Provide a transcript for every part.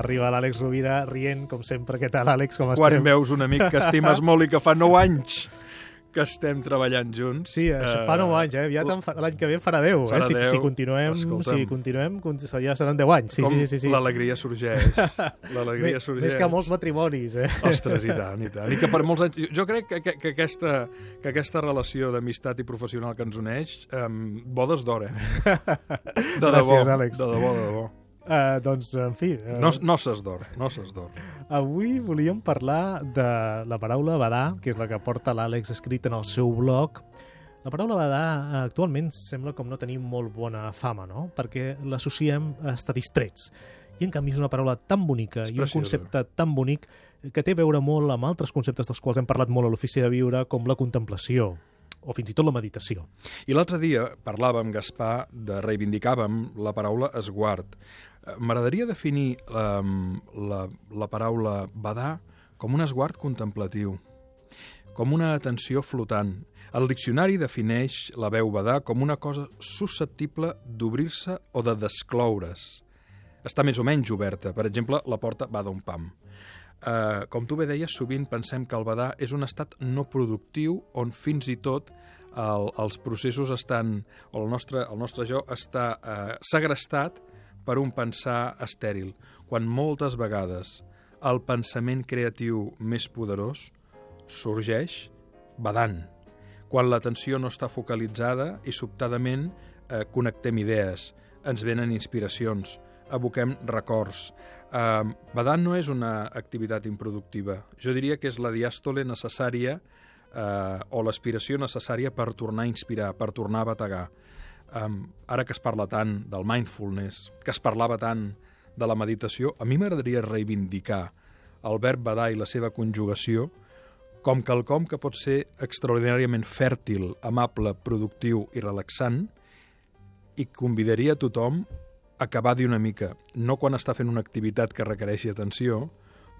Arriba l'Àlex Rovira rient, com sempre. Què tal, Àlex? Com Quan estem? veus un amic que estimes molt i que fa 9 anys que estem treballant junts... Sí, això fa 9 anys, eh? Aviat l'any que ve farà 10, Farà eh? Si, 10. si continuem, Escolta'm. si continuem, con- ja seran 10 anys. Sí, Com sí, sí. sí. l'alegria sorgeix. L'alegria sorgeix. més que molts matrimonis, eh? Ostres, i tant, i tant. I que per molts anys... Jo crec que, que, que, aquesta, que aquesta relació d'amistat i professional que ens uneix, um, bodes d'hora. De Gràcies, debò, Àlex. De debò, de debò. Uh, doncs, en fi... Uh, No, no s'esdor, no s'esdor. Avui volíem parlar de la paraula badar, que és la que porta l'Àlex escrit en el seu blog. La paraula badar eh, actualment sembla com no tenir molt bona fama, no? Perquè l'associem a estar distrets. I en canvi és una paraula tan bonica i un concepte tan bonic que té a veure molt amb altres conceptes dels quals hem parlat molt a l'ofici de viure, com la contemplació o fins i tot la meditació. I l'altre dia parlàvem, Gaspar, de reivindicàvem la paraula esguard. Eh, M'agradaria definir um, la, la paraula badar com un esguard contemplatiu, com una atenció flotant. El diccionari defineix la veu badar com una cosa susceptible d'obrir-se o de descloure's. Està més o menys oberta. Per exemple, la porta va d'un pam. Uh, com tu bé deies, sovint pensem que el badar és un estat no productiu on fins i tot el, els processos estan, o el nostre, el nostre jo està uh, segrestat per un pensar estèril, quan moltes vegades el pensament creatiu més poderós sorgeix badant, quan l'atenció no està focalitzada i sobtadament eh, connectem idees, ens venen inspiracions, aboquem records. Eh, badant no és una activitat improductiva. Jo diria que és la diàstole necessària eh, o l'aspiració necessària per tornar a inspirar, per tornar a bategar. Um, ara que es parla tant del mindfulness, que es parlava tant de la meditació, a mi m'agradaria reivindicar el verb badar i la seva conjugació com quelcom que pot ser extraordinàriament fèrtil, amable, productiu i relaxant i convidaria a tothom a acabar d'una mica, no quan està fent una activitat que requereixi atenció,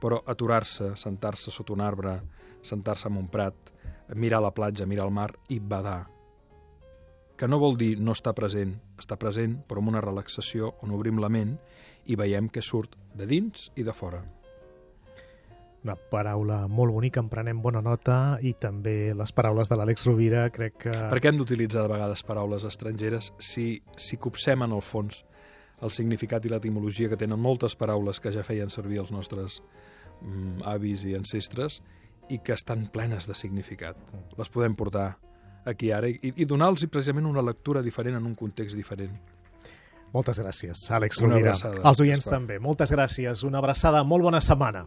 però aturar-se, sentar-se sota un arbre, sentar-se en un prat, mirar la platja, mirar el mar i badar. Que no vol dir no estar present, estar present, però amb una relaxació on obrim la ment i veiem què surt de dins i de fora. Una paraula molt bonica, en prenem bona nota, i també les paraules de l'Àlex Rovira, crec que... Per què hem d'utilitzar de vegades paraules estrangeres si, si copsem en el fons el significat i l'etimologia que tenen moltes paraules que ja feien servir els nostres mm, avis i ancestres i que estan plenes de significat. Les podem portar aquí ara i, i donar-los precisament una lectura diferent en un context diferent. Moltes gràcies, Àlex Rovira. abraçada, Els oients Gaspar. també. Moltes gràcies. Una abraçada. Molt bona setmana.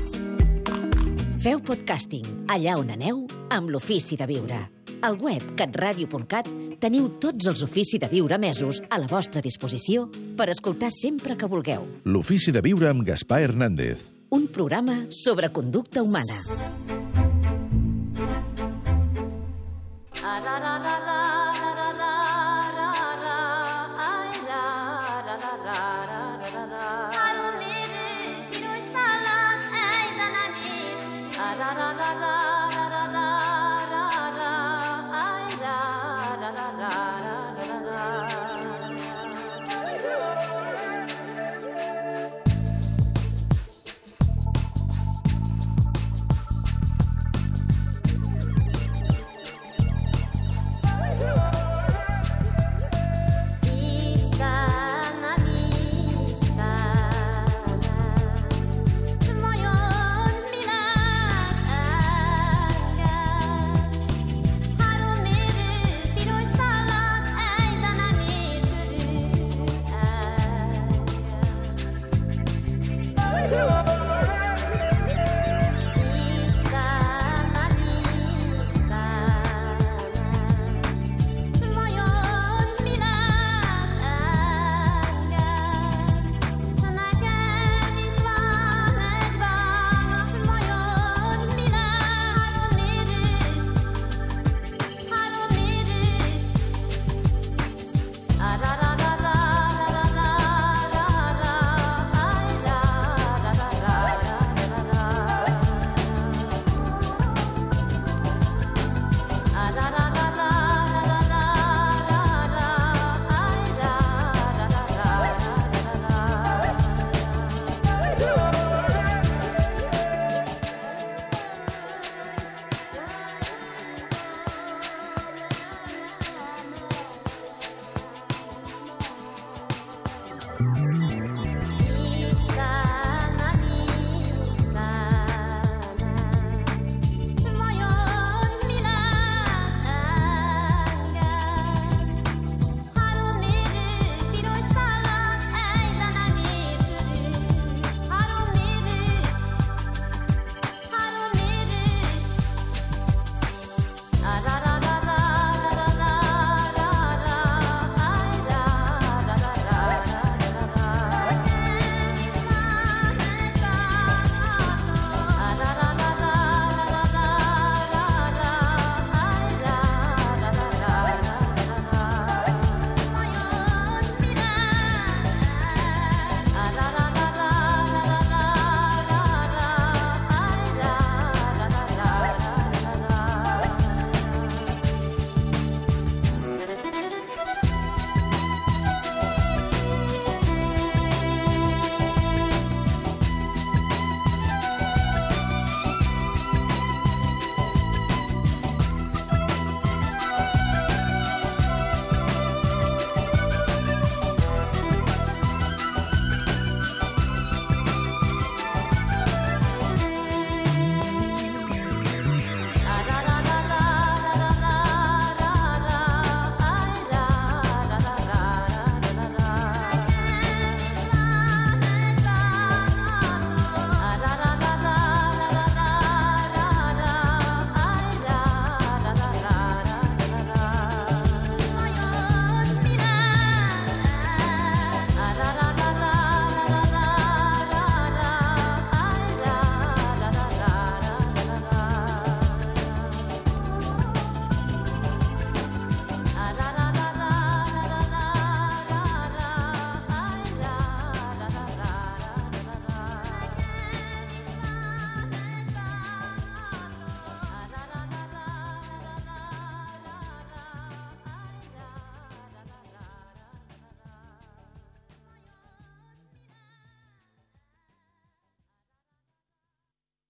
Feu podcasting allà on aneu amb l'Ofici de Viure. Al web catradio.cat teniu tots els Ofici de Viure mesos a la vostra disposició per escoltar sempre que vulgueu. L'ofici de viure amb Gaspar Hernández. Un programa sobre conducta humana. Woo!